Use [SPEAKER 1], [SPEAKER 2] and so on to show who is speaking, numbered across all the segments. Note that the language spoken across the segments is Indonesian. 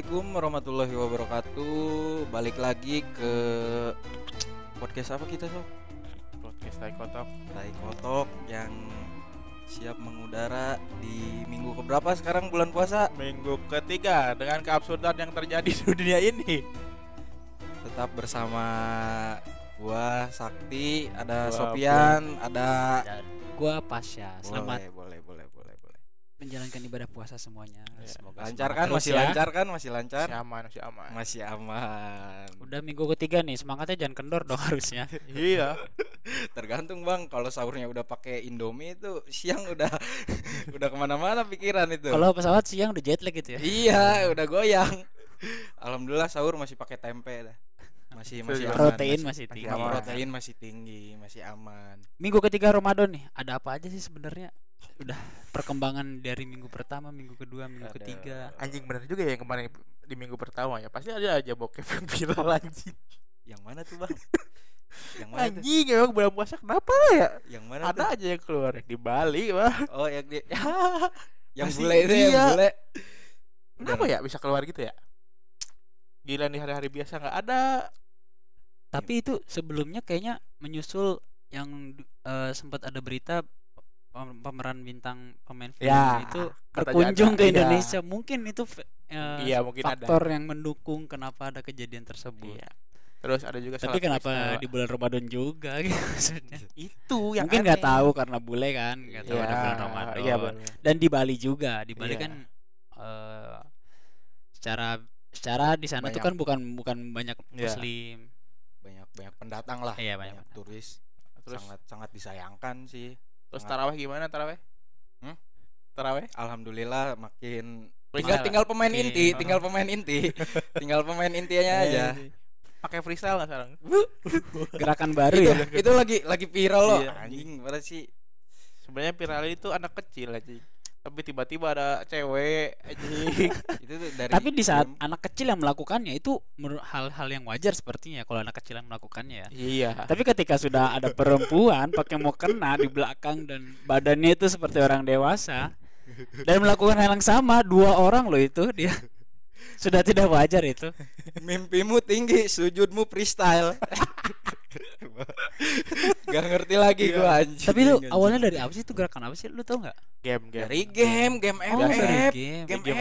[SPEAKER 1] Assalamualaikum warahmatullahi wabarakatuh. Balik lagi ke podcast apa kita sob?
[SPEAKER 2] podcast tai kotok
[SPEAKER 1] Tai Kotok yang siap mengudara di minggu keberapa sekarang bulan puasa?
[SPEAKER 2] minggu ketiga dengan keabsurdan yang terjadi di dunia ini
[SPEAKER 1] Tetap bersama gua Sakti, ada
[SPEAKER 2] Gua
[SPEAKER 1] Sopian, ada
[SPEAKER 3] gua Pasya. Selamat
[SPEAKER 1] boleh, boleh.
[SPEAKER 3] Menjalankan ibadah puasa semuanya.
[SPEAKER 2] Iya.
[SPEAKER 3] Semoga
[SPEAKER 1] Lancar kan? Masih
[SPEAKER 3] ya.
[SPEAKER 1] lancar kan? Masih lancar?
[SPEAKER 2] masih aman masih aman
[SPEAKER 1] Masih aman.
[SPEAKER 3] Udah minggu ketiga nih, semangatnya jangan kendor dong harusnya.
[SPEAKER 2] iya
[SPEAKER 1] Tergantung bang, kalau sahurnya udah pakai Indomie itu siang udah udah ke mana-mana pikiran itu.
[SPEAKER 3] Kalau pesawat siang udah jet lag gitu ya.
[SPEAKER 1] Iya, udah goyang. Alhamdulillah sahur masih pakai tempe dah. Masih masih aman.
[SPEAKER 3] Protein masih
[SPEAKER 2] masih
[SPEAKER 3] tinggi.
[SPEAKER 1] Protein masih tinggi, masih aman.
[SPEAKER 3] Minggu ketiga Ramadan nih, ada apa aja sih sebenarnya? Udah perkembangan dari minggu pertama, minggu kedua, minggu
[SPEAKER 1] Ada.
[SPEAKER 3] ketiga.
[SPEAKER 2] anjing bener juga ya yang kemarin di minggu pertama ya pasti ada aja bokep yang viral anjing
[SPEAKER 1] Yang mana tuh, Bang? Yang mana tuh?
[SPEAKER 2] anjing emang bulan puasa kenapa ya
[SPEAKER 1] Yang mana
[SPEAKER 2] ada
[SPEAKER 1] tuh?
[SPEAKER 2] aja yang keluar di Bali wah
[SPEAKER 1] Oh, yang di yang
[SPEAKER 2] Masih
[SPEAKER 1] bule itu yang
[SPEAKER 2] iya.
[SPEAKER 1] bule.
[SPEAKER 2] kenapa ya bisa keluar gitu ya gila di hari-hari biasa nggak ada
[SPEAKER 3] Tapi itu sebelumnya kayaknya menyusul yang eh, sempat ada berita pemeran bintang pemain film
[SPEAKER 2] Ya,
[SPEAKER 3] itu berkunjung ke
[SPEAKER 2] iya.
[SPEAKER 3] Indonesia. Mungkin itu eh,
[SPEAKER 2] iya mungkin
[SPEAKER 3] faktor yang mendukung kenapa ada kejadian
[SPEAKER 2] ada
[SPEAKER 3] tersebut.
[SPEAKER 2] iya terus ada juga
[SPEAKER 3] Tapi kenapa di bulan Ramadan juga gitu maksudnya?
[SPEAKER 2] itu yang
[SPEAKER 3] Mungkin nggak tahu karena bule kan, nggak tahu ada
[SPEAKER 2] Iya,
[SPEAKER 3] bulan Ramadan.
[SPEAKER 2] iya bener.
[SPEAKER 3] Dan di Bali juga, di Bali
[SPEAKER 2] Iya.
[SPEAKER 3] kan eh, secara secara di sana tuh
[SPEAKER 1] Banyak.
[SPEAKER 3] kan bukan bukan banyak
[SPEAKER 2] Iya.
[SPEAKER 3] muslim.
[SPEAKER 1] Banyak banyak pendatang lah.
[SPEAKER 3] Iya, banyak
[SPEAKER 1] turis.
[SPEAKER 2] terus
[SPEAKER 1] sangat sangat disayangkan sih.
[SPEAKER 2] Terus
[SPEAKER 1] sangat-
[SPEAKER 2] taraweh gimana taraweh
[SPEAKER 1] Hmm?
[SPEAKER 2] taraweh
[SPEAKER 1] Alhamdulillah makin tinggal tinggal pemain inti, tinggal pemain inti. tinggal pemain intinya aja.
[SPEAKER 2] pakai freestyle nggak sekarang
[SPEAKER 3] Gerakan baru
[SPEAKER 1] itu,
[SPEAKER 3] ya.
[SPEAKER 1] itu lagi lagi viral loh.
[SPEAKER 2] Iya.
[SPEAKER 1] Anjing, mana sih?
[SPEAKER 2] sebenarnya viral itu anak kecil aja tapi tiba-tiba ada cewek anjing
[SPEAKER 1] Itu tuh dari
[SPEAKER 3] Tapi di saat
[SPEAKER 1] game.
[SPEAKER 3] anak kecil yang melakukannya itu menurut hal-hal yang wajar sepertinya kalau anak kecil yang melakukannya ya.
[SPEAKER 2] iya
[SPEAKER 3] Tapi ketika sudah ada perempuan pakai mau kena di belakang dan badannya itu seperti orang dewasa dan melakukan hal yang sama dua orang loh itu dia sudah tidak wajar itu.
[SPEAKER 1] mimpimu tinggi, sujudmu freestyle. Gak ngerti lagi
[SPEAKER 2] Iya.
[SPEAKER 1] gua anjing.
[SPEAKER 3] Tapi
[SPEAKER 1] anjing.
[SPEAKER 3] awalnya dari apa sih itu gerakan apa sih lu tau nggak?
[SPEAKER 2] game game
[SPEAKER 1] dari game, game
[SPEAKER 3] Oh dari
[SPEAKER 1] FF,
[SPEAKER 3] game.
[SPEAKER 1] game
[SPEAKER 2] Game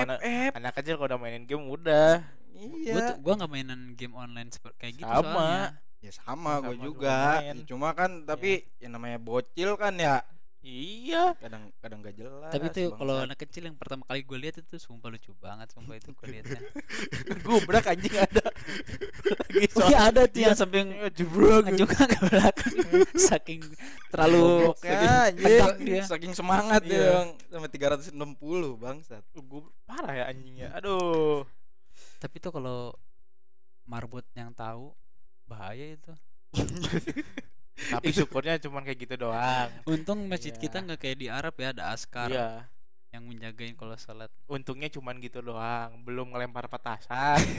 [SPEAKER 2] anak kecil kalau udah mainin game udah
[SPEAKER 1] Iya.
[SPEAKER 3] Gua tuh gua nggak mainan game online seperti kayak gitu
[SPEAKER 2] Sama.
[SPEAKER 3] soalnya.
[SPEAKER 1] Ya sama, gue
[SPEAKER 2] Sama
[SPEAKER 1] juga. Ya, Cuma kan tapi yang namanya bocil kan ya
[SPEAKER 2] iya
[SPEAKER 1] kadang kadang gak jelas.
[SPEAKER 3] Tapi itu kalau anak kecil yang pertama kali gue lihat itu sumpah lucu banget sumpah itu gue liatnya.
[SPEAKER 2] gubrak anjing ada lagi
[SPEAKER 3] Oh iya ada tuh yang
[SPEAKER 2] Iya.
[SPEAKER 3] samping
[SPEAKER 2] jebrok
[SPEAKER 3] juga ke belakang saking terlalu tegang dia.
[SPEAKER 1] saking semangat
[SPEAKER 2] Iya.
[SPEAKER 1] dia Bang. sampai 360 bangsat.
[SPEAKER 2] gue parah ya anjingnya aduh
[SPEAKER 3] Tapi tuh kalau marbot yang tahu bahaya itu.
[SPEAKER 2] tapi syukurnya cuman kayak gitu doang
[SPEAKER 3] Untung masjid
[SPEAKER 2] Iya.
[SPEAKER 3] kita nggak kayak di Arab ya ada askar
[SPEAKER 2] iya
[SPEAKER 3] yang menjagain kalau sholat.
[SPEAKER 2] untungnya cuman gitu doang belum ngelempar petasan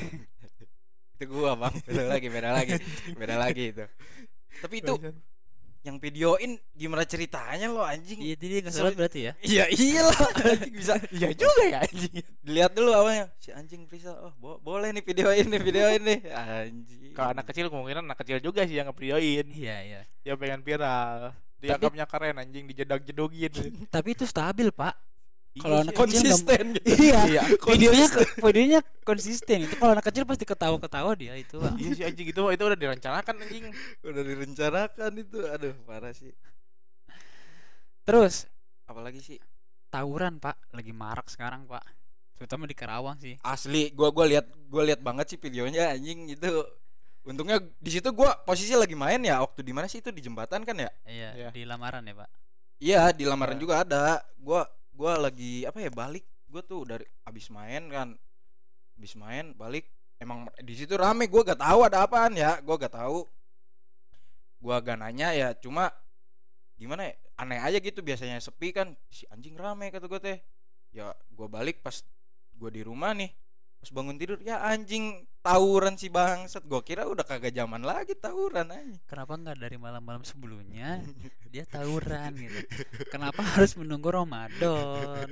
[SPEAKER 1] Itu gua, Bang. Beda lagi, beda lagi. Beda lagi itu. Tapi itu yang videoin gimana ceritanya lo anjing?
[SPEAKER 3] Iya jadi nggak sholat berarti ya?
[SPEAKER 1] Iya iyalah anjing bisa
[SPEAKER 2] iya juga ya anjing
[SPEAKER 1] dilihat dulu awalnya si anjing Prisa oh bo- boleh nih videoin nih videoin nih anjing
[SPEAKER 2] kalau anak kecil kemungkinan anak kecil juga sih yang ngevideoin
[SPEAKER 3] Iya iya.
[SPEAKER 2] dia pengen viral dianggapnya keren anjing dijedak jedogin
[SPEAKER 3] Tapi itu stabil pak.
[SPEAKER 2] Iya
[SPEAKER 3] Kalau anak kecil nggak-
[SPEAKER 1] konsisten gitu.
[SPEAKER 3] Iya.
[SPEAKER 2] iya
[SPEAKER 3] Videonya videonya konsisten itu kalau anak kecil pasti ketawa-ketawa dia itu.
[SPEAKER 2] Iya sih anjing itu itu udah direncanakan anjing
[SPEAKER 1] udah direncanakan itu aduh parah sih
[SPEAKER 3] Terus
[SPEAKER 1] apalagi sih
[SPEAKER 3] tawuran pak lagi marak sekarang pak. Terutama di Karawang sih.
[SPEAKER 1] asli gua gua lihat gua lihat banget sih videonya anjing itu untungnya di situ gua posisi lagi main ya waktu di mana sih itu di jembatan kan ya
[SPEAKER 3] Iya
[SPEAKER 2] Iya.
[SPEAKER 3] di lamaran ya pak.
[SPEAKER 1] iya di lamaran
[SPEAKER 2] Iya.
[SPEAKER 1] juga ada gua gua lagi apa ya balik. Gua tuh dari abis main kan abis main balik emang di situ rame gua gak tahu ada apaan ya gua gak tahu. Gua gak nanya ya cuma gimana ya aneh aja gitu biasanya sepi kan si anjing rame kata gue teh. Ya gua balik pas gua di rumah nih pas bangun tidur ya anjing tawuran si bangsat gua kira udah kagak zaman lagi tawuran aja
[SPEAKER 3] Kenapa nggak dari malam-malam sebelumnya dia tawuran gitu? Kenapa harus menunggu Ramadan?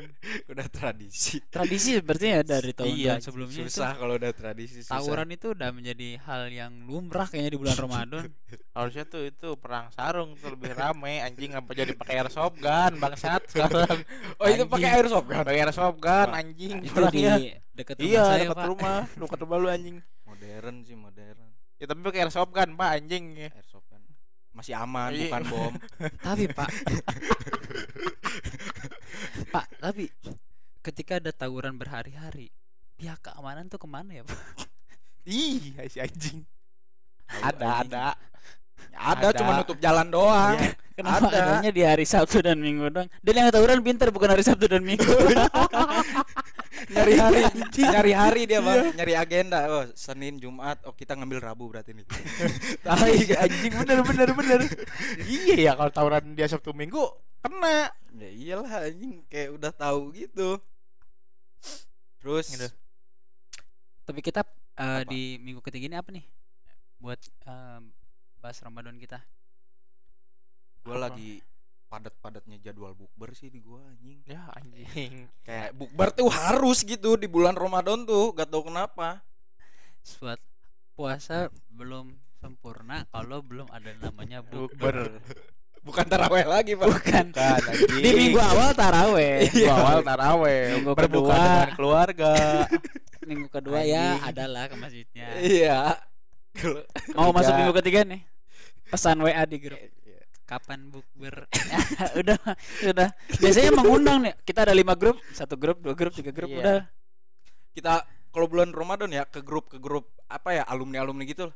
[SPEAKER 1] udah tradisi
[SPEAKER 3] Tradisi sepertinya ya dari tahun-tahun
[SPEAKER 1] iya
[SPEAKER 3] sebelumnya
[SPEAKER 1] susah kalau udah tradisi susah.
[SPEAKER 3] tawuran itu udah menjadi hal yang lumrah kayaknya di bulan Ramadan.
[SPEAKER 2] Harusnya tuh itu perang sarung tuh lebih rame anjing apa jadi pakai airsoft gun bangsat sekarang.
[SPEAKER 1] oh itu pakai airsoft kan
[SPEAKER 2] Pakai airsoft gun anjing
[SPEAKER 3] itu di dekat rumah
[SPEAKER 2] Iya,
[SPEAKER 3] saya,
[SPEAKER 2] dekat
[SPEAKER 3] Pak.
[SPEAKER 2] rumah, dekat rumah lu anjing.
[SPEAKER 1] Modern sih modern
[SPEAKER 2] Ya tapi pakai airsoft gun, Pak anjing.
[SPEAKER 1] airsoft kan masih aman
[SPEAKER 2] Iya.
[SPEAKER 1] bukan bom
[SPEAKER 3] Tapi, Pak. Pak, tapi ketika ada tawuran berhari-hari, pihak keamanan tuh ke mana ya, Pak?
[SPEAKER 2] Ih, si anjing. Ada, ada.
[SPEAKER 1] Ada
[SPEAKER 2] Ada.
[SPEAKER 1] cuma nutup jalan doang
[SPEAKER 2] Iya.
[SPEAKER 3] Kenapa
[SPEAKER 1] Ada.
[SPEAKER 3] adanya di hari Sabtu dan Minggu doang? Dan yang tawuran pinter bukan hari Sabtu dan Minggu.
[SPEAKER 1] nyari hari nyari hari dia bang nyari agenda oh senin jumat oh kita ngambil rabu berarti nih
[SPEAKER 2] Tai anjing bener bener bener. iya ya kalau tawuran dia Sabtu Minggu kena.
[SPEAKER 1] ya iyalah anjing kayak udah tahu gitu terus
[SPEAKER 2] Gitu.
[SPEAKER 3] tapi kita eh,
[SPEAKER 1] Apa?
[SPEAKER 3] di minggu ketiga ini apa nih? Buat bahas Ramadan kita.
[SPEAKER 1] gue lagi padat-padatnya jadwal bukber sih di gua anjing
[SPEAKER 2] Ya anjing.
[SPEAKER 1] kayak bukber tuh harus gitu di bulan Ramadan tuh gak tau kenapa
[SPEAKER 3] Suat puasa belum sempurna kalau belum ada namanya bukber.
[SPEAKER 1] Bukan taraweh lagi pak
[SPEAKER 3] Bukan.
[SPEAKER 2] Kan anjing.
[SPEAKER 3] Di minggu awal taraweh.
[SPEAKER 2] Minggu awal taraweh,
[SPEAKER 3] Minggu
[SPEAKER 2] berbuka
[SPEAKER 3] kedua.
[SPEAKER 2] dengan keluarga.
[SPEAKER 3] minggu kedua ya
[SPEAKER 2] Anjing.
[SPEAKER 3] adalah ke masjidnya.
[SPEAKER 1] iya
[SPEAKER 3] Mau masuk minggu ketiga nih. Pesan WA di grup.
[SPEAKER 1] Iya.
[SPEAKER 3] Kapan bukber? udah, sudah. Biasanya mengundang nih. Kita ada lima grup, satu grup, dua grup, tiga grup,
[SPEAKER 2] Iya.
[SPEAKER 3] udah.
[SPEAKER 1] kita kalau bulan Ramadan ya ke grup ke grup apa ya alumni alumni gitu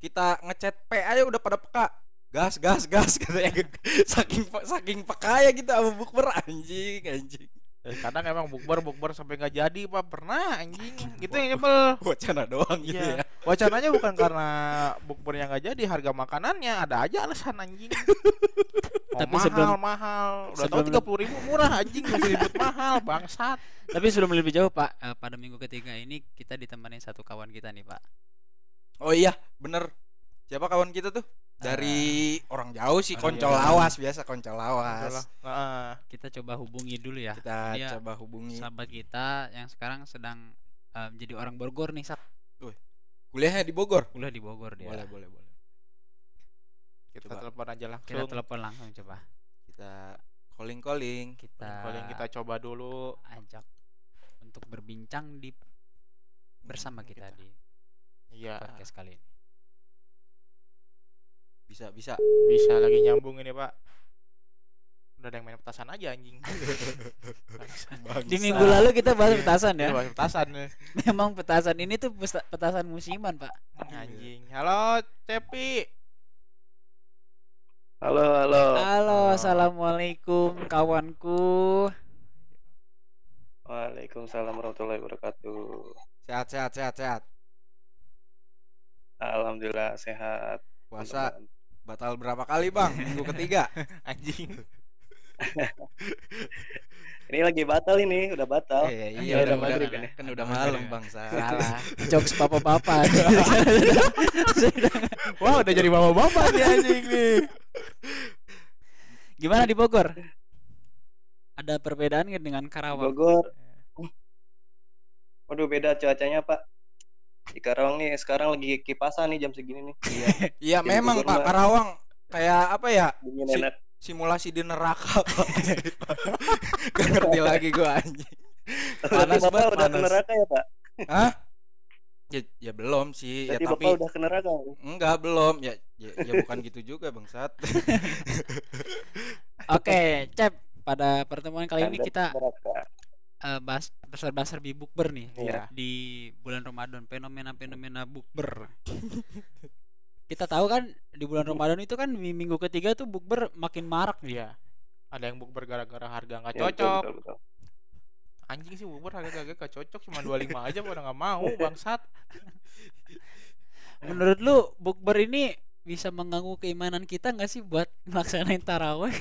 [SPEAKER 1] kita ngechat P aja udah pada peka gas gas gas katanya saking saking peka ya gitu sama bukber anjing anjing
[SPEAKER 2] Kadang emang bukber bukber sampai nggak jadi pak pernah anjing. Itu yang nyebel.
[SPEAKER 1] wacana doang gitu
[SPEAKER 2] Iya.
[SPEAKER 1] ya
[SPEAKER 2] Wacananya bukan karena bukbernya nggak jadi, harga makanannya ada aja alasan anjing. Oh,
[SPEAKER 3] Tapi
[SPEAKER 2] mahal
[SPEAKER 3] sebelum-
[SPEAKER 2] mahal. Udah
[SPEAKER 3] sebelum
[SPEAKER 2] tahu
[SPEAKER 3] leb-
[SPEAKER 2] tiga puluh ribu murah anjing masih ribut mahal bangsat.
[SPEAKER 3] Tapi sebelum lebih jauh Pak, eh, pada minggu ketiga ini kita ditemani satu kawan kita nih Pak.
[SPEAKER 1] oh iya bener siapa kawan kita tuh dari orang jauh sih koncol lawas biasa koncol lawas
[SPEAKER 2] Heeh.
[SPEAKER 3] Kita coba hubungi dulu ya.
[SPEAKER 1] kita
[SPEAKER 3] Dia
[SPEAKER 1] coba hubungi
[SPEAKER 3] Sahabat kita yang sekarang sedang eh, menjadi orang Bogor nih, Sak.
[SPEAKER 1] kuliahnya di Bogor
[SPEAKER 3] Kuliah di Bogor dia.
[SPEAKER 1] boleh boleh boleh
[SPEAKER 2] Kita
[SPEAKER 1] Coba.
[SPEAKER 2] telepon aja langsung.
[SPEAKER 3] Kita telepon langsung coba.
[SPEAKER 1] kita calling calling
[SPEAKER 3] Kita
[SPEAKER 2] yang kita coba dulu.
[SPEAKER 3] ajak untuk berbincang di bersama kita di
[SPEAKER 2] Iya.
[SPEAKER 3] podcast kali ini.
[SPEAKER 1] Bisa bisa
[SPEAKER 2] Bisa lagi nyambung ini pak. Udah ada yang main petasan aja anjing.
[SPEAKER 3] Di minggu lalu kita bahas petasan ya.
[SPEAKER 2] Iya, petasan nih.
[SPEAKER 3] Memang petasan ini tuh petasan musiman, Pak.
[SPEAKER 2] Anjing. Halo, Cepi.
[SPEAKER 4] Halo, halo.
[SPEAKER 3] Halo, assalamualaikum kawanku.
[SPEAKER 4] Waalaikumsalam warahmatullahi wabarakatuh.
[SPEAKER 1] sehat sehat sehat sehat
[SPEAKER 4] Alhamdulillah sehat.
[SPEAKER 1] puasa batal berapa kali bang minggu ketiga
[SPEAKER 2] Anjing.
[SPEAKER 4] Ini lagi batal ini, udah batal.
[SPEAKER 1] Eh,
[SPEAKER 3] iya,
[SPEAKER 1] iya
[SPEAKER 3] udah
[SPEAKER 1] udah,
[SPEAKER 3] maghrib
[SPEAKER 1] udah-
[SPEAKER 4] ini.
[SPEAKER 1] kan udah malam bang
[SPEAKER 3] Salah. Jokes papa-papa.
[SPEAKER 2] Wah, udah jadi bapak-bapak nih anjing nih.
[SPEAKER 3] Gimana di Bogor? Ada perbedaan nggak dengan Karawang?
[SPEAKER 4] Bogor. Waduh beda cuacanya Pak. Di Karawang nih sekarang lagi kipasan nih jam segini nih.
[SPEAKER 1] iya
[SPEAKER 4] Di
[SPEAKER 1] memang pak. Karawang kayak apa ya
[SPEAKER 4] Dingin
[SPEAKER 1] Si-
[SPEAKER 4] enak.
[SPEAKER 1] simulasi di neraka Pak. gak ngerti lagi gua anjing panas
[SPEAKER 4] Bapak
[SPEAKER 1] banget,
[SPEAKER 4] udah ke
[SPEAKER 1] panas.
[SPEAKER 4] neraka ya Pak?
[SPEAKER 1] Hah ya, ya belum sih ya
[SPEAKER 4] Berarti
[SPEAKER 1] tapi
[SPEAKER 4] Bapak udah ke neraka.
[SPEAKER 1] enggak belum ya, ya ya bukan gitu juga bangsat
[SPEAKER 3] Oke, Cep. Pada pertemuan kali ini
[SPEAKER 4] Anda
[SPEAKER 3] kita
[SPEAKER 4] ke neraka.
[SPEAKER 3] Eh, bahas besar-besar di bukber nih
[SPEAKER 4] Iya.
[SPEAKER 3] di bulan Ramadan fenomena-fenomena bukber. kita tahu kan di bulan Ramadan itu kan di minggu ketiga tuh bukber makin marak nih.
[SPEAKER 2] Iya. Ada yang bukber gara-gara harga nggak
[SPEAKER 4] Ya, betul,
[SPEAKER 2] cocok.
[SPEAKER 4] betul, betul.
[SPEAKER 2] Anjing sih bukber harga-harga gak cocok cuma 25 aja pada nggak mau bangsat.
[SPEAKER 3] Menurut lu bukber ini bisa mengganggu keimanan kita nggak sih buat melaksanain taraweh?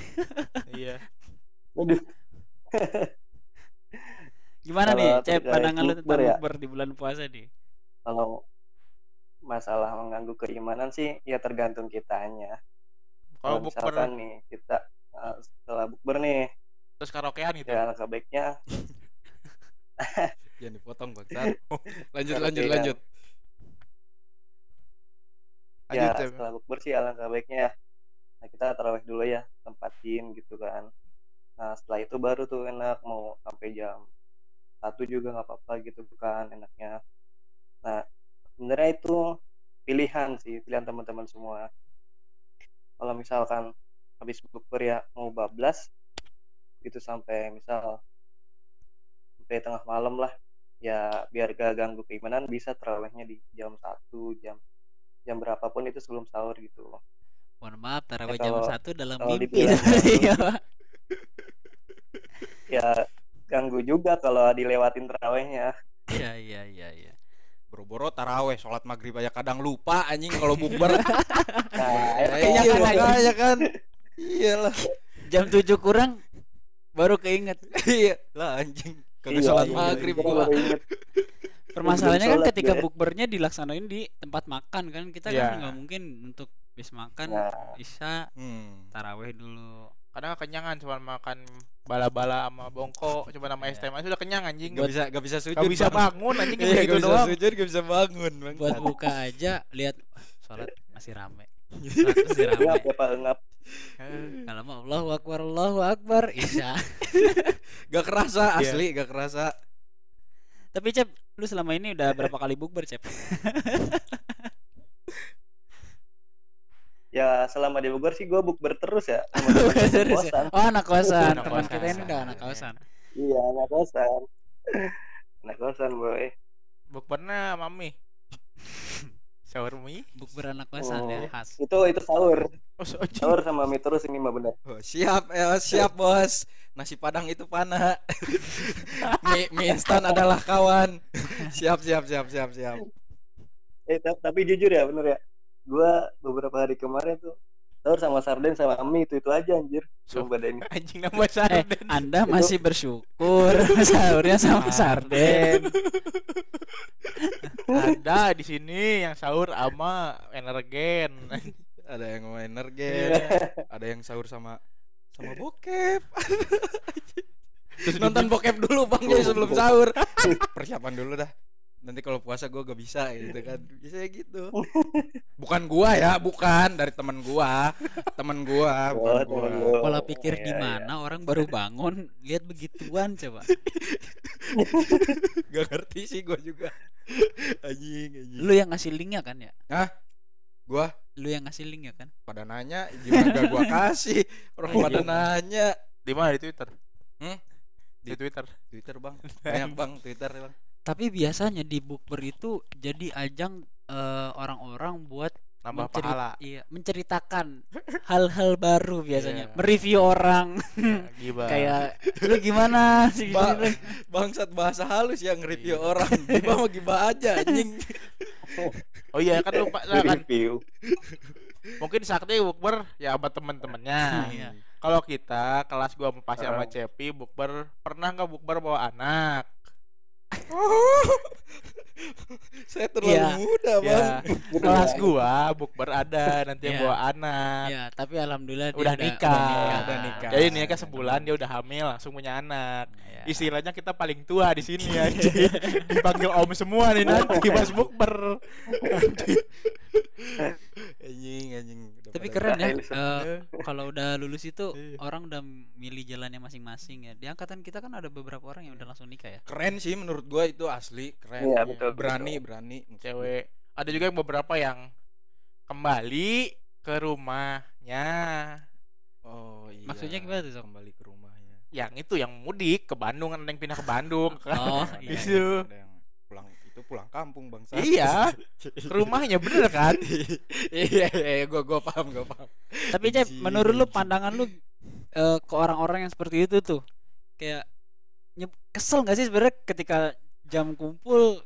[SPEAKER 2] iya.
[SPEAKER 4] Waduh.
[SPEAKER 3] Gimana
[SPEAKER 4] Kalau
[SPEAKER 3] nih, Cep? Pandangan lu tentang
[SPEAKER 4] bukber ya?
[SPEAKER 3] bukber di bulan puasa nih?
[SPEAKER 4] Kalau masalah mengganggu keimanan sih ya tergantung kitanya
[SPEAKER 2] Kalau bukber
[SPEAKER 4] misalkan nih kita eh, setelah bukber nih
[SPEAKER 2] terus karaokean gitu.
[SPEAKER 4] ya alangkah baiknya
[SPEAKER 1] Jangan dipotong bangsat. lanjut lanjut lanjut.
[SPEAKER 2] Lanjut,
[SPEAKER 4] ya
[SPEAKER 2] Cep.
[SPEAKER 4] setelah bukber sih alangkah baiknya nah, kita tarawih dulu ya tempatin gitu kan nah setelah itu baru tuh enak mau sampai jam satu juga nggak apa-apa gitu kan enaknya nah sebenarnya itu pilihan sih pilihan teman-teman semua kalau misalkan habis bukber ya mau bablas gitu sampai misal sampai tengah malam lah ya biar gak ganggu keimanan bisa terawihnya di jam satu jam jam berapapun itu sebelum sahur gitu
[SPEAKER 3] Mohon maaf, tarawih
[SPEAKER 4] Ya,
[SPEAKER 3] jam satu dalam mimpi. Iya, Pak.
[SPEAKER 4] ya ganggu juga kalau dilewatin terawihnya
[SPEAKER 3] Iya, iya, iya, iya.
[SPEAKER 1] Boro-boro taraweh, sholat maghrib aja kadang lupa anjing kalau bukber.
[SPEAKER 4] nah
[SPEAKER 1] Ya,
[SPEAKER 3] Iya,
[SPEAKER 1] iya
[SPEAKER 3] kan,
[SPEAKER 1] makanya kan. Iyalah.
[SPEAKER 3] Jam 7 kurang baru keinget.
[SPEAKER 1] Iya lah anjing. Kagak
[SPEAKER 4] Iya,
[SPEAKER 1] sholat
[SPEAKER 4] iya,
[SPEAKER 1] maghrib
[SPEAKER 4] iya,
[SPEAKER 1] gua.
[SPEAKER 3] Permasalahannya kan ketika
[SPEAKER 4] gue.
[SPEAKER 3] bukbernya dilaksanain di tempat makan kan kita
[SPEAKER 2] Iya.
[SPEAKER 3] kan nggak mungkin untuk bis makan
[SPEAKER 4] Nah.
[SPEAKER 3] isya
[SPEAKER 1] Hmm.
[SPEAKER 3] taraweh dulu.
[SPEAKER 2] Kadang kenyangan cuma makan bala-bala sama bongko, cuma nama es teh manis udah kenyang anjing.
[SPEAKER 1] Gak bisa gak bisa sujud.
[SPEAKER 2] Gak bisa
[SPEAKER 1] Bang.
[SPEAKER 2] bangun anjing
[SPEAKER 1] Iya,
[SPEAKER 2] gitu
[SPEAKER 1] gak bisa
[SPEAKER 2] doang.
[SPEAKER 1] sujud, gak bisa bangun, Bang.
[SPEAKER 3] Buat buka aja lihat sholat masih rame. Sholat masih rame.
[SPEAKER 4] ngap ya ngap
[SPEAKER 3] Kalau mau Allahu Akbar, Allahu Akbar, Isya.
[SPEAKER 1] Gak kerasa
[SPEAKER 2] Iya.
[SPEAKER 1] asli, gak kerasa.
[SPEAKER 3] Tapi Cep, lu selama ini udah berapa kali bukber Cep?
[SPEAKER 4] ya selama di Bogor sih gue bukber terus ya
[SPEAKER 3] Terus ya? Oh anak kosan,
[SPEAKER 2] Anak
[SPEAKER 3] teman kita ini udah anak kosan.
[SPEAKER 4] iya anak kosan anak kosan boy
[SPEAKER 2] Bukbernya mami. Sahur mie.
[SPEAKER 3] Bukber anak kosan ya
[SPEAKER 4] Oh.
[SPEAKER 3] khas.
[SPEAKER 4] itu itu sahur
[SPEAKER 2] Oh, so
[SPEAKER 4] sahur sama mie terus ini mah bener
[SPEAKER 1] Oh, siap, ya, siap bos. Nasi padang itu panah. mie, mie instan adalah kawan. siap, siap, siap, siap, siap.
[SPEAKER 4] eh ta- tapi jujur ya bener ya gue beberapa hari kemarin tuh sahur sama sarden sama mie itu itu aja anjir pada ini
[SPEAKER 2] Anjing nama
[SPEAKER 3] Eh,
[SPEAKER 2] sarden.
[SPEAKER 3] Anda masih bersyukur sahurnya sama sarden.
[SPEAKER 2] Ada di sini yang sahur sama energen.
[SPEAKER 1] Ada yang main energen, ada yang sahur sama sama bokep.
[SPEAKER 2] Terus
[SPEAKER 1] Nonton bokep dulu bang jadi sebelum sahur. Persiapan dulu dah. Nanti kalau puasa gua gak bisa gitu kan. Bisa gitu. Bukan gua ya, bukan dari teman gua. Temen gua, bukan
[SPEAKER 4] temen
[SPEAKER 1] gua.
[SPEAKER 4] lu.
[SPEAKER 3] Pola pikir
[SPEAKER 4] Iya,
[SPEAKER 3] gimana orang baru bangun lihat begituan coba.
[SPEAKER 1] Gak ngerti sih gua juga. Anjing, anjing.
[SPEAKER 3] Lu yang ngasih linknya kan ya?
[SPEAKER 1] Gua
[SPEAKER 3] Lu yang ngasih link ya kan?
[SPEAKER 1] pada nanya gimana gak gua kasih orang pada nanya
[SPEAKER 2] Di mana di Twitter?
[SPEAKER 1] Hmm?
[SPEAKER 2] Di Twitter.
[SPEAKER 1] Twitter bang banyak bang Twitter bang
[SPEAKER 3] Tapi biasanya di bukber itu jadi ajang eh, orang-orang buat
[SPEAKER 2] Nambah
[SPEAKER 3] mencerit-
[SPEAKER 2] pahala.
[SPEAKER 3] Iya, menceritakan hal-hal baru biasanya.
[SPEAKER 2] Iya.
[SPEAKER 3] Mereview orang
[SPEAKER 2] Ya, Gibah.
[SPEAKER 3] kayak lu gimana sih
[SPEAKER 1] Ba-
[SPEAKER 3] gini, lu?"
[SPEAKER 1] bangsat bahasa halus yang nge-review
[SPEAKER 2] Iya.
[SPEAKER 1] orang gibah mau gibah aja anjing
[SPEAKER 2] Oh iya kan lupa lah kan.
[SPEAKER 4] review
[SPEAKER 2] Mungkin sakti bukber ya sama temen-temennya.
[SPEAKER 3] Iya.
[SPEAKER 2] Kalau kita kelas gua sama Pasi sama. Cepi bukber pernah nggak bukber bawa anak?
[SPEAKER 1] saya terlalu
[SPEAKER 3] Iya.
[SPEAKER 1] muda bang
[SPEAKER 2] Ya, kelas gua bukber ada nanti
[SPEAKER 3] Iya.
[SPEAKER 2] bawa anak.
[SPEAKER 3] Ya, tapi alhamdulillah dia
[SPEAKER 2] Udah nikah.
[SPEAKER 1] Udah nikah.
[SPEAKER 2] Jadi nikah sebulan dia udah hamil langsung punya anak.
[SPEAKER 3] Ya.
[SPEAKER 2] Istilahnya kita paling tua di sini anjing. Dipanggil om semua nih nanti pas bukber.
[SPEAKER 1] anjing anjing Udah
[SPEAKER 3] Tapi keren ya.
[SPEAKER 4] Iya.
[SPEAKER 3] eh, kalau udah lulus itu
[SPEAKER 2] Iya.
[SPEAKER 3] orang udah milih jalannya masing-masing ya. Di angkatan kita kan ada beberapa orang yang udah langsung nikah ya.
[SPEAKER 1] keren sih menurut gua itu asli keren
[SPEAKER 4] Iya, betul,
[SPEAKER 1] berani
[SPEAKER 4] betul.
[SPEAKER 1] berani
[SPEAKER 2] Cewek. Ada juga yang beberapa yang kembali ke rumahnya.
[SPEAKER 1] oh iya
[SPEAKER 3] Maksudnya gimana tuh,
[SPEAKER 1] kembali ke rumahnya
[SPEAKER 2] Yang itu yang mudik ke Bandung kan ada yang pindah ke Bandung.
[SPEAKER 3] Oh,
[SPEAKER 1] Ada
[SPEAKER 3] iya.
[SPEAKER 2] Itu.
[SPEAKER 1] ada yang pulang itu pulang kampung bangsa
[SPEAKER 2] Iya. Ke rumahnya bener kan?
[SPEAKER 1] iya iya gua gua paham gua paham
[SPEAKER 3] Tapi Cep,
[SPEAKER 1] Anjing,
[SPEAKER 3] menurut lu pandangan lu eh, ke orang-orang yang seperti itu tuh kayak kesel nggak sih sebenarnya ketika jam kumpul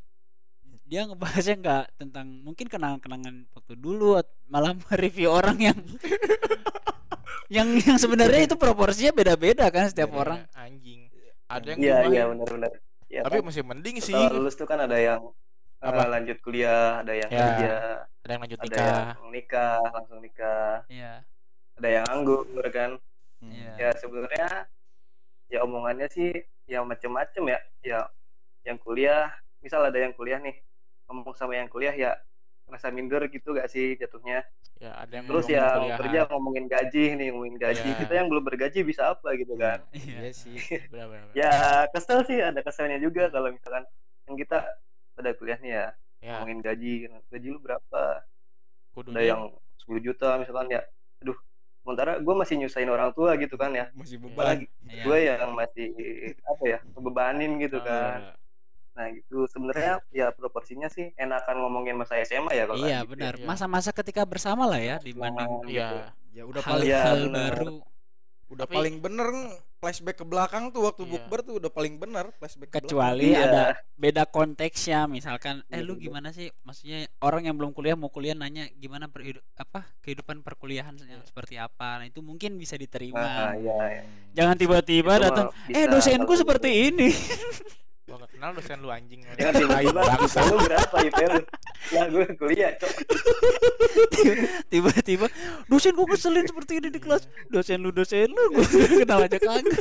[SPEAKER 3] dia ngebahasnya nggak tentang mungkin kenangan-kenangan waktu dulu malah review orang yang yang yang sebenarnya itu proporsinya beda-beda kan setiap
[SPEAKER 1] Beda.
[SPEAKER 3] orang
[SPEAKER 2] Anjing. Ada yang
[SPEAKER 4] iya iya benar-benar ya,
[SPEAKER 2] Tapi
[SPEAKER 4] kan,
[SPEAKER 2] masih mending sih.
[SPEAKER 4] setelah lulus tuh kan ada yang
[SPEAKER 2] Apa?
[SPEAKER 4] eh, lanjut kuliah ada yang
[SPEAKER 2] Ya.
[SPEAKER 4] kerja
[SPEAKER 2] Ada yang lanjut
[SPEAKER 4] ada
[SPEAKER 2] nikah.
[SPEAKER 4] yang nikah langsung nikah
[SPEAKER 3] Iya.
[SPEAKER 4] ada yang nganggur kan
[SPEAKER 1] Hmm.
[SPEAKER 3] Iya.
[SPEAKER 4] ya sebenarnya ya omongannya sih ya macem-macem ya ya yang kuliah misal ada yang kuliah nih ngomong sama yang kuliah ya ngerasa minder gitu gak sih jatuhnya
[SPEAKER 2] Ya, ada yang
[SPEAKER 4] terus yang
[SPEAKER 2] kuliahan.
[SPEAKER 4] kerja ngomongin gaji nih ngomongin gaji
[SPEAKER 2] Iya.
[SPEAKER 4] kita yang belum bergaji bisa apa gitu kan
[SPEAKER 3] Iya.
[SPEAKER 1] Iya sih.
[SPEAKER 2] Benar, benar, benar.
[SPEAKER 4] ya kesel sih ada keselnya juga kalau misalkan yang kita pada kuliah nih ya
[SPEAKER 2] Ya,
[SPEAKER 4] ngomongin gaji gaji lu berapa
[SPEAKER 2] kudunya
[SPEAKER 4] ada yang 10 juta misalkan ya aduh sementara gue masih nyusahin orang tua gitu kan ya
[SPEAKER 1] Masih beban.
[SPEAKER 3] Iya.
[SPEAKER 4] gue yang masih apa ya kebebanin gitu
[SPEAKER 2] Oh,
[SPEAKER 4] kan nah gitu sebenarnya ya proporsinya sih enakan ngomongin masa SMA ya kalau
[SPEAKER 3] Iya
[SPEAKER 4] gitu
[SPEAKER 3] benar.
[SPEAKER 2] Iya.
[SPEAKER 3] Masa-masa ketika bersama lah ya dibanding
[SPEAKER 2] Iya.
[SPEAKER 4] gitu.
[SPEAKER 1] Ya udah paling
[SPEAKER 4] Iya,
[SPEAKER 3] hal-hal
[SPEAKER 4] benar.
[SPEAKER 3] baru.
[SPEAKER 1] udah
[SPEAKER 2] Tapi-
[SPEAKER 1] paling bener flashback ke belakang tuh waktu
[SPEAKER 2] Iya.
[SPEAKER 1] bukber tuh udah paling bener flashback ke belakang.
[SPEAKER 3] Kecuali
[SPEAKER 4] Iya.
[SPEAKER 3] ada beda konteksnya, misalkan, eh lu
[SPEAKER 4] Bener-bener.
[SPEAKER 3] gimana sih? Maksudnya orang yang belum kuliah mau kuliah nanya gimana perhidu- apa kehidupan perkuliahan yang seperti apa. Nah itu mungkin bisa
[SPEAKER 4] ah,
[SPEAKER 3] diterima.
[SPEAKER 4] iya, iya.
[SPEAKER 3] Jangan tiba-tiba datang, eh dosenku seperti ini.
[SPEAKER 2] Gua nggak kenal dosen lu anjing.
[SPEAKER 4] Jangan tiba-tiba
[SPEAKER 2] bangsa.
[SPEAKER 4] lu berapa IP lu ya gue kuliah cok
[SPEAKER 3] tiba-tiba dosen gue ngeselin seperti ini di kelas. Dosen lu dosen lu, gue kenal aja kagak.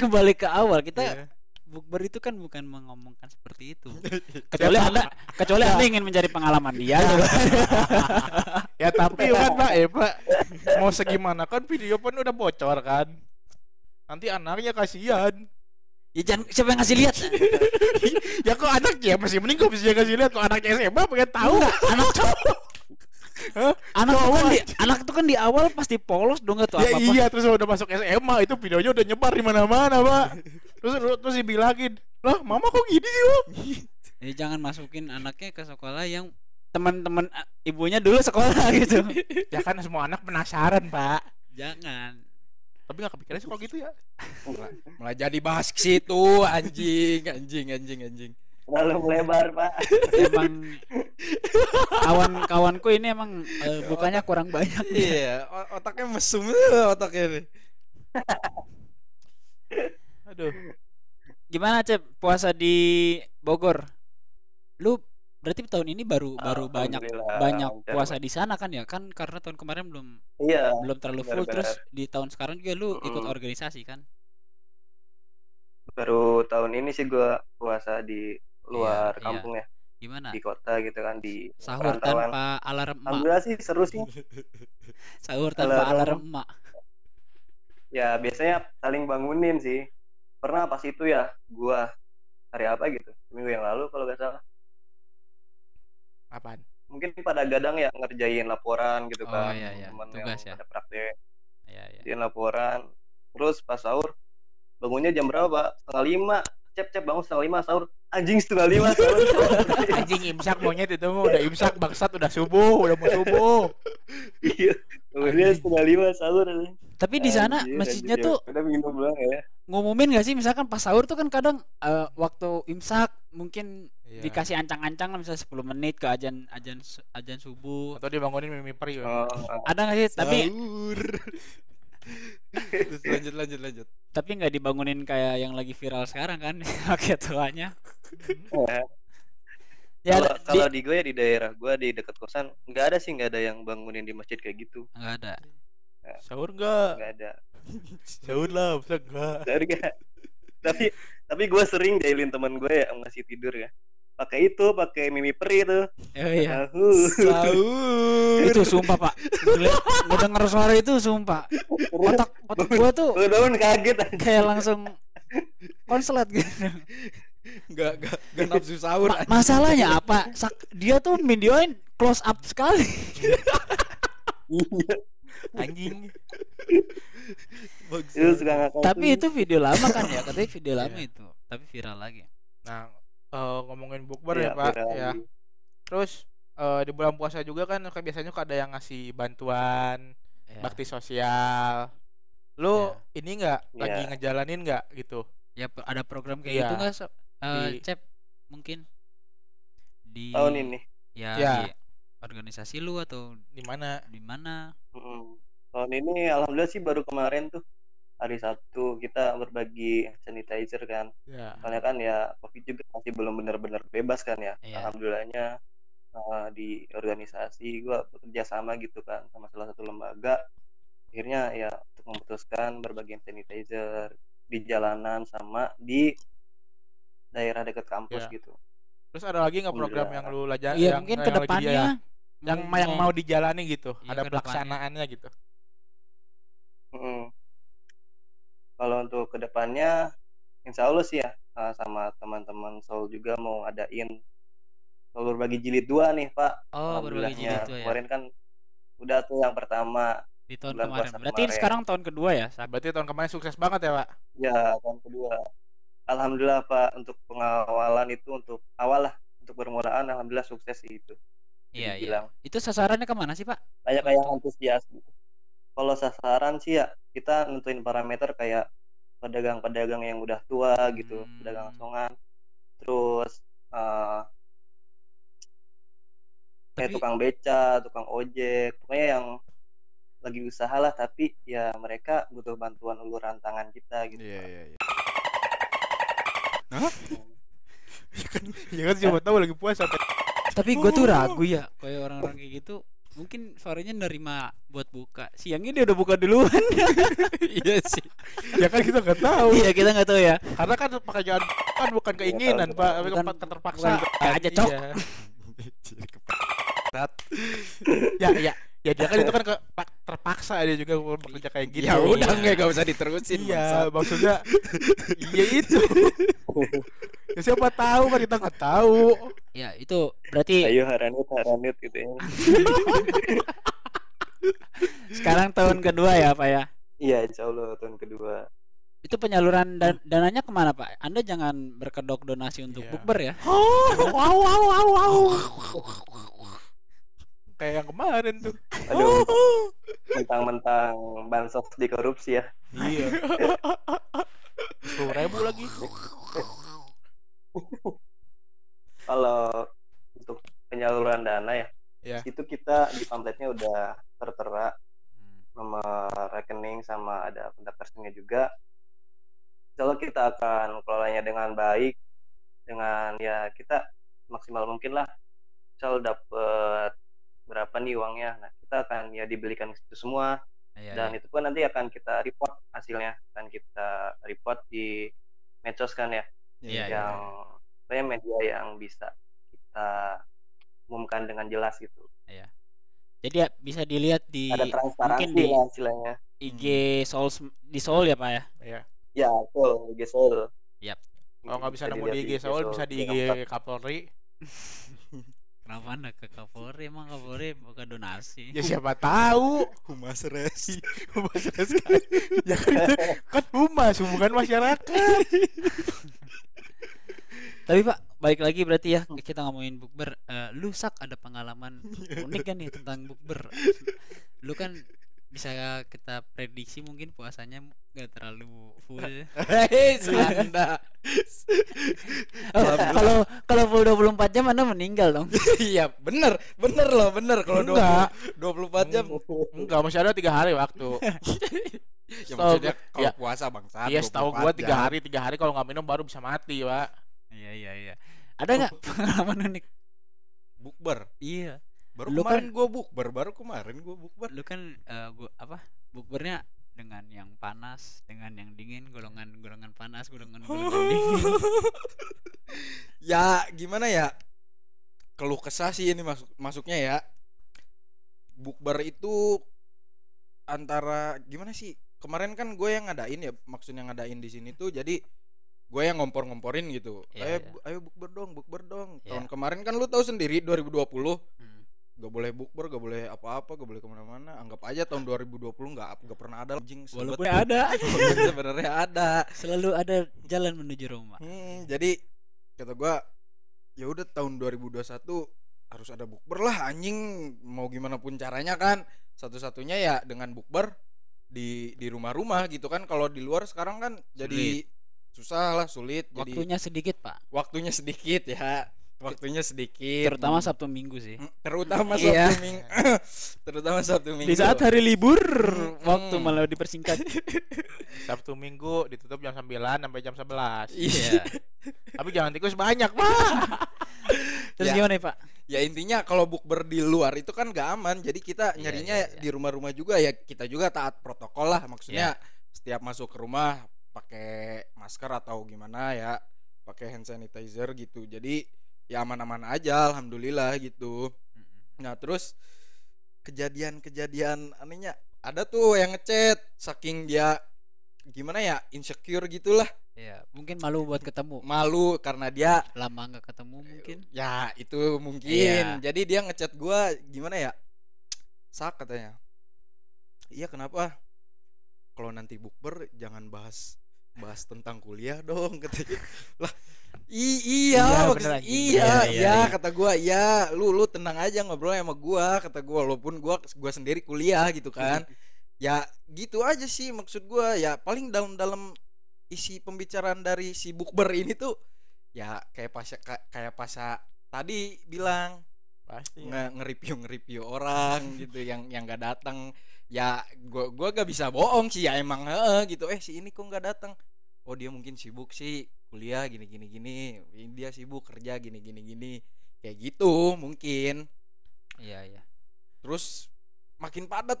[SPEAKER 3] Kembali ke awal kita
[SPEAKER 2] Iya.
[SPEAKER 3] bukber itu kan bukan mengomongkan seperti itu. Kecuali anda, kecuali anda ingin mencari pengalaman dia. gitu.
[SPEAKER 2] ya tapi kan Pak, eh Pak, mau segimana kan video pun udah bocor kan. Nanti anaknya kasihan.
[SPEAKER 3] Ya jangan siapa yang ngasih lihat?
[SPEAKER 2] ya kok anaknya masih mending kok bisa kasih lihat kok anaknya SMA pengen tahu.
[SPEAKER 3] anak cowok.
[SPEAKER 2] Hah?
[SPEAKER 3] anak tuh kan di anak tuh kan di awal pasti polos dong tahu
[SPEAKER 2] Ya
[SPEAKER 3] apa apa.
[SPEAKER 2] iya terus udah masuk SMA itu videonya udah nyebar di mana-mana, Pak. Terus terus dibilangin, "Lah, mama kok gini sih, Om?"
[SPEAKER 3] Jadi jangan masukin anaknya ke sekolah yang teman-teman ibunya dulu sekolah gitu.
[SPEAKER 2] Ya kan semua anak penasaran, Pak.
[SPEAKER 3] jangan.
[SPEAKER 2] Tapi nggak kepikiran sih kok gitu ya.
[SPEAKER 1] Malah jadi bahas ke situ anjing, anjing, anjing, anjing.
[SPEAKER 4] terlalu melebar pak
[SPEAKER 3] Emang kawan-kawanku ini emang eh, bukannya kurang banyak.
[SPEAKER 1] Iya, o- otaknya mesum otaknya nih.
[SPEAKER 2] Aduh.
[SPEAKER 3] Gimana Cep puasa di Bogor? Lu berarti tahun ini baru baru banyak banyak puasa di sana kan ya? Kan karena tahun kemarin belum
[SPEAKER 4] iya
[SPEAKER 3] belum terlalu full terus di tahun sekarang juga lu ikut
[SPEAKER 4] Mm-mm.
[SPEAKER 3] organisasi kan?
[SPEAKER 4] baru tahun ini sih gue puasa di luar
[SPEAKER 3] Iya, iya.
[SPEAKER 4] kampung ya
[SPEAKER 3] Gimana?
[SPEAKER 4] di kota gitu kan di
[SPEAKER 3] Sahur
[SPEAKER 4] perantauan.
[SPEAKER 3] tanpa alarm emak.
[SPEAKER 4] alhamdulillah sih seru sih
[SPEAKER 3] Sahur tanpa
[SPEAKER 4] Alarm.
[SPEAKER 3] alarm emak.
[SPEAKER 4] ya biasanya saling bangunin sih pernah pas itu ya gua hari apa gitu minggu yang lalu kalau gak salah
[SPEAKER 2] Apaan?
[SPEAKER 4] mungkin pada gadang ya ngerjain laporan
[SPEAKER 3] Oh,
[SPEAKER 4] gitu kan
[SPEAKER 3] iya, iya.
[SPEAKER 4] temen
[SPEAKER 3] Tugas ya.
[SPEAKER 4] ada praktek
[SPEAKER 3] Iya, iya.
[SPEAKER 4] ngerjain laporan terus pas sahur bangunnya jam berapa Pak? setengah lima cep cep bangun setengah lima sahur anjing setengah lima sahur
[SPEAKER 2] Anjing imsak monyet itu mah udah imsak bangsat udah subuh, udah mau subuh.
[SPEAKER 4] iya setengah lima sahur
[SPEAKER 3] Tapi di sana masjidnya tuh
[SPEAKER 4] udah minum ya
[SPEAKER 3] ngumumin gak sih misalkan pas sahur tuh kan kadang eh, waktu imsak mungkin
[SPEAKER 2] Iya.
[SPEAKER 3] dikasih ancang-ancang lah misalnya 10 menit ke ajan ajan ajan subuh.
[SPEAKER 2] Atau dia bangunin mimi peri.
[SPEAKER 4] Oh, oh.
[SPEAKER 3] Ada gak sih? Tapi
[SPEAKER 1] Sahur. Terus lanjut lanjut lanjut.
[SPEAKER 3] tapi nggak dibangunin kayak yang lagi viral sekarang kan pakai tuanya.
[SPEAKER 4] Eh,
[SPEAKER 3] Ya
[SPEAKER 4] kalau
[SPEAKER 3] di-
[SPEAKER 4] kalau di gue ya di daerah gue di dekat kosan nggak ada sih nggak ada yang bangunin di masjid kayak gitu
[SPEAKER 3] nggak ada.
[SPEAKER 2] Sahur enggak?
[SPEAKER 4] nggak ada
[SPEAKER 2] Sahur lah, masa enggak?
[SPEAKER 4] Dari nggak? tapi tapi gue sering jailin teman gue ya yang masih tidur ya pakai itu pakai mimi peri itu
[SPEAKER 3] Oh iya.
[SPEAKER 4] Tahu.
[SPEAKER 1] Sahur.
[SPEAKER 3] itu sumpah pak. Ngeliat- Ngedenger suara itu sumpah. Otak otak gua tuh
[SPEAKER 4] Gue daun kaget
[SPEAKER 3] kayak langsung konslet gitu.
[SPEAKER 1] Enggak enggak enggak nafsu sahur.
[SPEAKER 3] Ma- masalahnya apa? Sak- dia tuh videoin close up sekali.
[SPEAKER 2] Anjing.
[SPEAKER 1] Bagus.
[SPEAKER 4] itu suka ngakak
[SPEAKER 3] Tapi itu video lama kan ya? Katanya video lama
[SPEAKER 2] Iya.
[SPEAKER 3] itu. Tapi viral lagi.
[SPEAKER 2] Nah, eh, ngomongin bukber
[SPEAKER 4] Iya,
[SPEAKER 2] ya, Pak. Ya.
[SPEAKER 4] lagi.
[SPEAKER 2] Terus eh, di bulan puasa juga kan kayak biasanya kok ada yang ngasih bantuan
[SPEAKER 3] Ya.
[SPEAKER 2] bakti sosial. Lu ini enggak lagi
[SPEAKER 4] Iya.
[SPEAKER 2] ngejalanin enggak gitu?
[SPEAKER 3] Ya ada program kayak
[SPEAKER 2] Iya.
[SPEAKER 3] gitu nggak so? Eh,
[SPEAKER 2] Di-
[SPEAKER 3] Cep mungkin di
[SPEAKER 4] tahun ini
[SPEAKER 3] ya
[SPEAKER 2] Ya.
[SPEAKER 3] di organisasi lu atau
[SPEAKER 2] Di mana?
[SPEAKER 3] di mana?
[SPEAKER 4] Mm. tahun ini alhamdulillah sih baru kemarin tuh hari Sabtu kita berbagi sanitizer kan
[SPEAKER 2] Ya.
[SPEAKER 4] soalnya kan ya covid juga masih belum benar-benar bebas kan ya
[SPEAKER 3] Iya.
[SPEAKER 4] alhamdulillahnya eh, di organisasi gue bekerja sama gitu kan sama salah satu lembaga akhirnya ya untuk memutuskan berbagi hand sanitizer di jalanan sama di daerah dekat kampus
[SPEAKER 2] Iya.
[SPEAKER 4] gitu
[SPEAKER 2] Terus ada lagi nggak program yang lu lajar
[SPEAKER 3] Iya,
[SPEAKER 2] yang
[SPEAKER 3] mungkin
[SPEAKER 2] yang
[SPEAKER 3] ke
[SPEAKER 2] lagi dia
[SPEAKER 3] depannya
[SPEAKER 2] ya? yang yang mau dijalani gitu,
[SPEAKER 3] Iya,
[SPEAKER 2] ada pelaksanaannya gitu.
[SPEAKER 4] Mm. Kalau untuk ke depannya, insya Allah sih ya eh, sama teman-teman Soul juga mau ngadain Soul berbagi jilid dua nih Pak.
[SPEAKER 3] Oh, berbagi jilid tuh ya.
[SPEAKER 4] Kemarin kan udah tuh yang pertama,
[SPEAKER 3] Di tahun
[SPEAKER 4] bulan
[SPEAKER 3] kemarin. Berarti
[SPEAKER 4] kemarin.
[SPEAKER 3] sekarang tahun kedua ya?
[SPEAKER 2] Berarti tahun kemarin sukses banget ya, Pak.
[SPEAKER 4] ya tahun kedua. Alhamdulillah Pak untuk pengawalan itu untuk awal lah untuk permulaan Alhamdulillah sukses sih itu.
[SPEAKER 3] Iya, iya. Itu sasarannya ke mana sih, Pak?
[SPEAKER 4] Banyak yang antusias. Kalau sasaran sih ya kita nentuin parameter kayak pedagang-pedagang yang udah tua gitu,
[SPEAKER 3] Hmm.
[SPEAKER 4] pedagang asongan. Terus eh kayak
[SPEAKER 3] Tapi-
[SPEAKER 4] tukang beca, tukang ojek, pokoknya yang lagi usaha lah tapi ya mereka butuh bantuan uluran tangan kita gitu.
[SPEAKER 1] Iya iya iya.
[SPEAKER 2] Ya kan siapa tahu lagi puasa.
[SPEAKER 3] Tapi gue tuh ragu ya, kayak orang-orang kayak gitu mungkin sorenya nerima buat buka siangnya dia udah buka duluan iya sih
[SPEAKER 2] ya kan kita nggak tahu.
[SPEAKER 3] iya kita nggak tahu ya
[SPEAKER 2] Karena kan pekerjaan kan bukan keinginan. Pak, tapi kan terpaksa.
[SPEAKER 3] aja, Cok.
[SPEAKER 2] Iya. ya, ya, ya dia kan itu kan ke, pak- terpaksa dia juga bekerja kayak gitu.
[SPEAKER 1] Ya udah nggak gak usah diterusin.
[SPEAKER 2] Iya, maksudnya iya itu. ya siapa tahu kan kita nggak tahu.
[SPEAKER 3] ya itu berarti
[SPEAKER 4] Ayo haranit haranit gitu ya.
[SPEAKER 3] sekarang tahun kedua ya pak ya
[SPEAKER 4] Iya, insya Allah tahun kedua.
[SPEAKER 3] itu penyaluran dan dananya ke mana pak anda jangan berkedok donasi untuk
[SPEAKER 2] Iya.
[SPEAKER 3] bukber ya
[SPEAKER 2] wow, wow, wow, wow. Kayak yang kemarin tuh.
[SPEAKER 4] Aduh, mentang-mentang bansos dikorupsi ya.
[SPEAKER 2] Iya. Sepuluh ribu lagi.
[SPEAKER 4] Kalau untuk penyaluran dana ya,
[SPEAKER 2] Ya.
[SPEAKER 4] itu kita di pamfletnya udah tertera nomor rekening sama ada personnya juga. Kalau kita akan kelolanya dengan baik, dengan ya kita maksimal mungkin lah. Misal dapat berapa nih uangnya, nah kita akan ya dibelikan ke situ semua
[SPEAKER 3] Iya,
[SPEAKER 4] dan
[SPEAKER 3] iya.
[SPEAKER 4] itu pun nanti akan kita report hasilnya, akan kita report di medsos kan ya,
[SPEAKER 3] Iya, iya.
[SPEAKER 4] yang saya media yang bisa kita umumkan dengan jelas gitu.
[SPEAKER 3] jadi ya, bisa dilihat di
[SPEAKER 4] Ada
[SPEAKER 3] mungkin
[SPEAKER 4] transparansi
[SPEAKER 3] di
[SPEAKER 4] lah istilahnya.
[SPEAKER 3] IG Soul di Soul ya pak ya
[SPEAKER 2] Iya.
[SPEAKER 4] Ya, betul, IG Soul.
[SPEAKER 3] Yap.
[SPEAKER 2] Kalau nggak bisa nemu
[SPEAKER 4] dilihat
[SPEAKER 2] di IG Soul, bisa di IG. Kapolri.
[SPEAKER 3] kenapa anda ke Kapolri emang Kapolri bukan donasi
[SPEAKER 2] Ya siapa tahu.
[SPEAKER 1] Humas res.
[SPEAKER 2] Humas sekali. ya kan itu kan humas, bukan masyarakat.
[SPEAKER 3] Tapi Pak, balik lagi berarti ya kita ngomongin bukber. Eh, lu sak ada pengalaman unik kan nih tentang bukber. Lu kan bisa kita prediksi mungkin puasanya nggak terlalu full.
[SPEAKER 1] Hei.
[SPEAKER 3] Oh, Kalau kalau full 24 jam Anda meninggal dong.
[SPEAKER 1] Iya, bener, bener loh, bener kalau
[SPEAKER 2] Enggak.
[SPEAKER 1] 20, 24 jam.
[SPEAKER 2] Enggak, masih ada tiga hari waktu.
[SPEAKER 1] Ya maksudnya kalau
[SPEAKER 2] ya.
[SPEAKER 1] puasa bangsa.
[SPEAKER 2] Iya, setahu gua tiga hari, tiga hari kalau nggak minum baru bisa mati, Pak.
[SPEAKER 3] Iya iya iya. Ada nggak pengalaman unik?
[SPEAKER 1] Bukber.
[SPEAKER 3] Iya.
[SPEAKER 1] Baru
[SPEAKER 3] Lu
[SPEAKER 1] kemarin gua bukber, baru kemarin gua bukber.
[SPEAKER 3] Lu kan eh, gua apa? Bukbernya dengan yang panas, dengan yang dingin, golongan-golongan panas, golongan-golongan dingin.
[SPEAKER 1] ya gimana ya? Keluh kesah sih ini masuk masuknya ya. Bukber itu antara gimana sih? Kemarin kan gue yang ngadain ya, maksudnya ngadain di sini tuh jadi gue yang ngompor-ngomporin gitu.
[SPEAKER 3] Iya,
[SPEAKER 1] ayo, bu- ayo bukber dong, bukber dong.
[SPEAKER 3] Iya.
[SPEAKER 1] Tahun kemarin kan lu tahu sendiri 2020
[SPEAKER 3] Hmm.
[SPEAKER 1] Gak boleh bukber, gak boleh apa-apa, gak boleh ke mana-mana. Anggap aja tahun 2020 nggak nggak pernah ada anjing.
[SPEAKER 3] Walaupun ada,
[SPEAKER 1] sebenarnya ada.
[SPEAKER 3] selalu ada jalan menuju Roma.
[SPEAKER 1] Hmm, jadi kata gua ya udah tahun 2021 harus ada bukber lah anjing mau gimana pun caranya kan satu-satunya ya dengan bukber di di rumah-rumah gitu kan kalau di luar sekarang kan jadi susah lah sulit jadi
[SPEAKER 3] Waktunya sedikit, Pak.
[SPEAKER 1] waktunya sedikit ya waktunya sedikit
[SPEAKER 3] Terutama Sabtu Minggu sih.
[SPEAKER 1] Mm, terutama
[SPEAKER 3] Iya.
[SPEAKER 1] Sabtu Minggu terutama Sabtu Minggu
[SPEAKER 3] Di saat hari libur,
[SPEAKER 1] Hmm.
[SPEAKER 3] waktu malah dipersingkat.
[SPEAKER 2] Sabtu Minggu ditutup jam 9 sampai jam 11.
[SPEAKER 1] iya
[SPEAKER 2] Tapi jangan tikus banyak, Pak.
[SPEAKER 3] Terus
[SPEAKER 1] Ya.
[SPEAKER 3] gimana Pak?
[SPEAKER 1] ya intinya kalau bukber di luar itu kan gak aman jadi kita
[SPEAKER 3] Iya,
[SPEAKER 1] nyarinya
[SPEAKER 3] iya, iya.
[SPEAKER 1] di rumah-rumah juga ya kita juga taat protokol lah maksudnya setiap masuk ke rumah pakai masker atau gimana ya pakai hand sanitizer gitu jadi ya aman-aman aja alhamdulillah gitu nah terus kejadian-kejadian anehnya ada tuh yang ngechat saking dia gimana ya insecure gitulah
[SPEAKER 3] Iya, mungkin malu buat ketemu.
[SPEAKER 1] malu karena dia
[SPEAKER 3] Lama nggak ketemu mungkin.
[SPEAKER 1] Ya itu mungkin.
[SPEAKER 3] Iya.
[SPEAKER 1] Jadi dia ngechat gua gimana ya? Sak katanya. Iya kenapa? Kalau nanti bukber jangan bahas bahas tentang kuliah dong katanya. Lah i- iya,
[SPEAKER 2] Iya,
[SPEAKER 1] iya,
[SPEAKER 3] Iya,
[SPEAKER 1] iya,
[SPEAKER 3] iya, iya.
[SPEAKER 1] kata gua, iya, lu lu tenang aja ngobrol sama gua, kata gua walaupun gua gua sendiri kuliah gitu kan. ya gitu aja sih maksud gua ya paling dalam-dalam isi pembicaraan dari si bukber ini tuh ya kayak pas kayak pas tadi bilang
[SPEAKER 2] Pasti.
[SPEAKER 1] nge nge-review nge-review orang gitu yang yang gak datang. Ya gua gua gak bisa bohong sih ya emang heeh gitu. Eh si ini kok nggak datang? Oh dia mungkin sibuk sih kuliah gini gini gini. Ini dia sibuk kerja gini gini gini. Kayak gitu mungkin.
[SPEAKER 3] Iya, iya.
[SPEAKER 1] terus makin padat.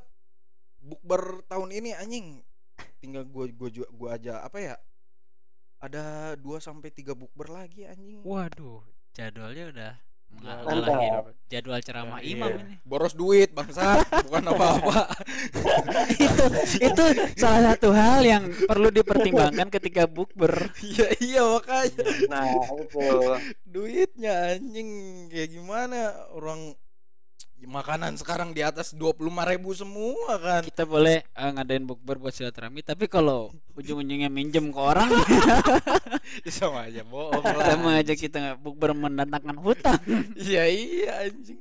[SPEAKER 1] Bukber tahun ini anjing. Tinggal gua gua gua aja apa ya ada 2 sampai 3 bukber lagi anjing.
[SPEAKER 3] Waduh, jadwalnya udah. Ngalahin jadwal ceramah
[SPEAKER 2] Iya.
[SPEAKER 3] imam ini.
[SPEAKER 1] boros duit bangsa bukan apa-apa
[SPEAKER 3] itu itu salah satu hal yang perlu dipertimbangkan ketika bukber.
[SPEAKER 1] iya iya makanya
[SPEAKER 4] Nah, itu.
[SPEAKER 1] duitnya anjing kayak gimana orang makanan sekarang di atas 25.000 ribu semua kan
[SPEAKER 3] Kita boleh eh, ngadain bukber buat silaturahmi, tapi kalau ujung-ujungnya minjem ke orang,
[SPEAKER 1] sama aja bohong lah
[SPEAKER 3] sama aja kita nggak bukber mendatangkan hutang.
[SPEAKER 1] iya iya anjing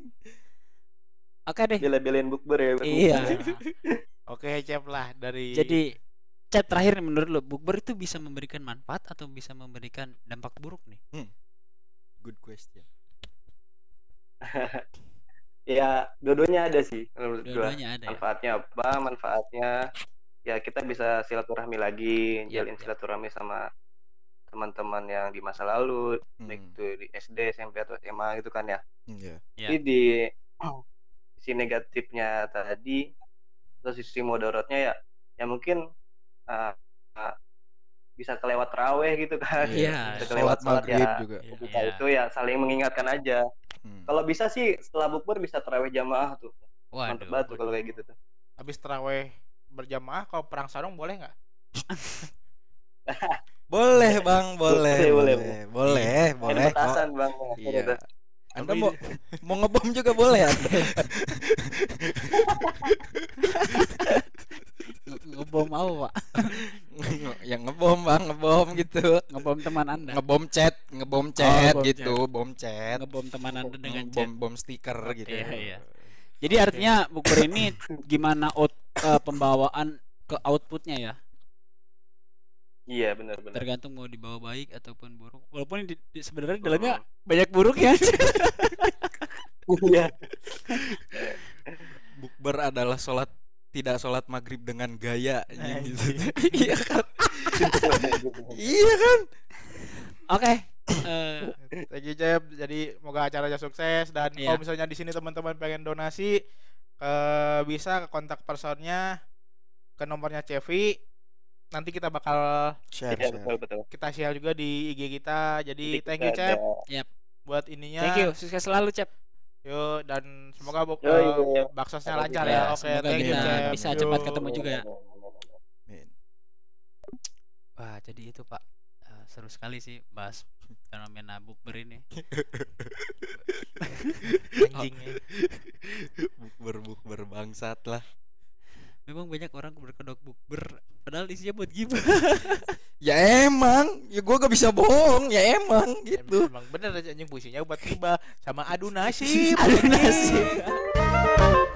[SPEAKER 3] Oke deh.
[SPEAKER 4] Bela-belain bukber ya.
[SPEAKER 3] Iya.
[SPEAKER 2] Oke, Cep lah dari
[SPEAKER 3] Jadi chat terakhir nih, menurut lo bukber itu bisa memberikan manfaat atau bisa memberikan dampak buruk nih?
[SPEAKER 1] good question
[SPEAKER 4] Ya, dua-duanya ada sih menurut gua.
[SPEAKER 3] Dua-duanya ada ya.
[SPEAKER 4] Manfaatnya apa? Manfaatnya ya kita bisa silaturahmi lagi,
[SPEAKER 3] Yap,
[SPEAKER 4] jalin
[SPEAKER 3] yap.
[SPEAKER 4] silaturahmi sama teman-teman yang di masa lalu, baik
[SPEAKER 1] Hmm,
[SPEAKER 4] itu di SD, SMP atau SMA gitu kan ya.
[SPEAKER 1] iya
[SPEAKER 3] Ya.
[SPEAKER 4] Jadi di sisi negatifnya tadi atau sisi mudaratnya ya ya mungkin uh, uh, bisa kelewat teraweh gitu kan.
[SPEAKER 3] Iya.
[SPEAKER 4] Bisa
[SPEAKER 1] sholat
[SPEAKER 4] kelewat sholat ya.
[SPEAKER 1] juga
[SPEAKER 2] Iya.
[SPEAKER 3] Iya.
[SPEAKER 4] itu ya saling mengingatkan aja.
[SPEAKER 1] Hmm.
[SPEAKER 4] Kalau bisa sih setelah bukber bisa terawih jamaah tuh. Mantep
[SPEAKER 3] Waduh.
[SPEAKER 4] banget tuh kalau kayak gitu tuh.
[SPEAKER 2] habis terawih berjamaah kalau perang sarung boleh nggak?
[SPEAKER 1] boleh bang boleh
[SPEAKER 4] Boleh, boleh,
[SPEAKER 1] boleh boleh boleh kok.
[SPEAKER 4] petasan bang.
[SPEAKER 1] iya
[SPEAKER 4] Gitu.
[SPEAKER 1] anda mau mau ngebom juga boleh Anda.
[SPEAKER 3] Nge- Ngebom mau pak?
[SPEAKER 1] yang ngebom bang ngebom gitu
[SPEAKER 3] Ngebom teman anda?
[SPEAKER 1] ngebom chat ngebom chat
[SPEAKER 3] bom
[SPEAKER 1] gitu bom chat
[SPEAKER 3] Ngebom teman anda dengan
[SPEAKER 1] bom
[SPEAKER 3] chat?
[SPEAKER 1] bom stiker gitu
[SPEAKER 3] Iya iya. Jadi artinya bukber ini gimana out eh, pembawaan ke outputnya ya?
[SPEAKER 4] Iya benar-benar.
[SPEAKER 3] Tergantung mau dibawa baik ataupun buruk. Walaupun di, di- sebenarnya di dalamnya banyak buruk ya.
[SPEAKER 4] Iya.
[SPEAKER 1] bukber adalah sholat tidak sholat maghrib dengan gaya gitu. Iya kan iya kan
[SPEAKER 3] Oke. eh,
[SPEAKER 2] Thank you Cep. Jadi moga acaranya sukses dan
[SPEAKER 3] Iya.
[SPEAKER 2] kalau misalnya di sini teman-teman pengen donasi eh, bisa ke kontak personnya ke nomornya Cevi. Nanti kita bakal
[SPEAKER 1] share
[SPEAKER 4] betul betul.
[SPEAKER 2] kita share juga di IG kita. Jadi thank you Cep buat ininya.
[SPEAKER 3] thank you. Sukses selalu Cep.
[SPEAKER 2] Yuk dan semoga bu-
[SPEAKER 4] Yo, yo, yo.
[SPEAKER 2] baksosnya lancar
[SPEAKER 4] kita-
[SPEAKER 2] ya. Oke,
[SPEAKER 3] semoga
[SPEAKER 2] thank you
[SPEAKER 3] bisa
[SPEAKER 2] Yuk.
[SPEAKER 3] cepat ketemu juga ya.
[SPEAKER 1] Men.
[SPEAKER 3] Wah, jadi itu Pak. Eh, seru sekali sih bahas fenomena bukber ini.
[SPEAKER 2] Anjing ya.
[SPEAKER 1] bukber bukber bangsat lah
[SPEAKER 3] Memang banyak orang berkedok bukber padahal isinya buat gimana?
[SPEAKER 1] ya emang ya gua gak bisa bohong ya emang gitu
[SPEAKER 2] Emang bener aja anjing puisinya buat tiba sama adu nasib.
[SPEAKER 3] Ada nasib.